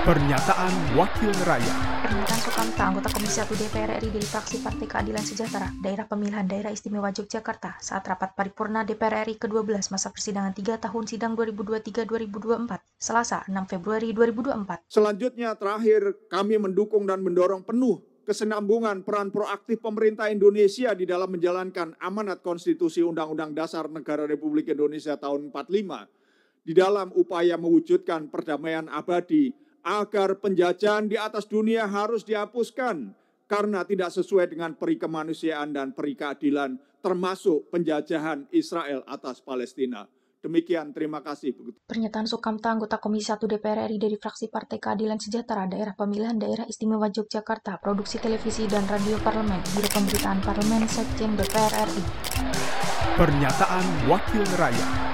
Pernyataan Wakil Rakyat Pernyataan Sukamta, anggota Komisi 1 DPR RI dari fraksi Partai Keadilan Sejahtera, Daerah Pemilihan Daerah Istimewa Yogyakarta, saat rapat paripurna DPR RI ke-12 masa persidangan 3 tahun sidang 2023-2024, Selasa 6 Februari 2024. Selanjutnya terakhir kami mendukung dan mendorong penuh kesenambungan peran proaktif pemerintah Indonesia di dalam menjalankan amanat konstitusi Undang-Undang Dasar Negara Republik Indonesia tahun 45 di dalam upaya mewujudkan perdamaian abadi agar penjajahan di atas dunia harus dihapuskan karena tidak sesuai dengan peri kemanusiaan dan peri keadilan termasuk penjajahan Israel atas Palestina. Demikian, terima kasih. Pernyataan Sukamta, anggota Komisi 1 DPR RI dari fraksi Partai Keadilan Sejahtera, Daerah Pemilihan Daerah Istimewa Yogyakarta, Produksi Televisi dan Radio Parlemen, Biro Pemberitaan Parlemen, Sekjen DPR RI. Pernyataan Wakil Rakyat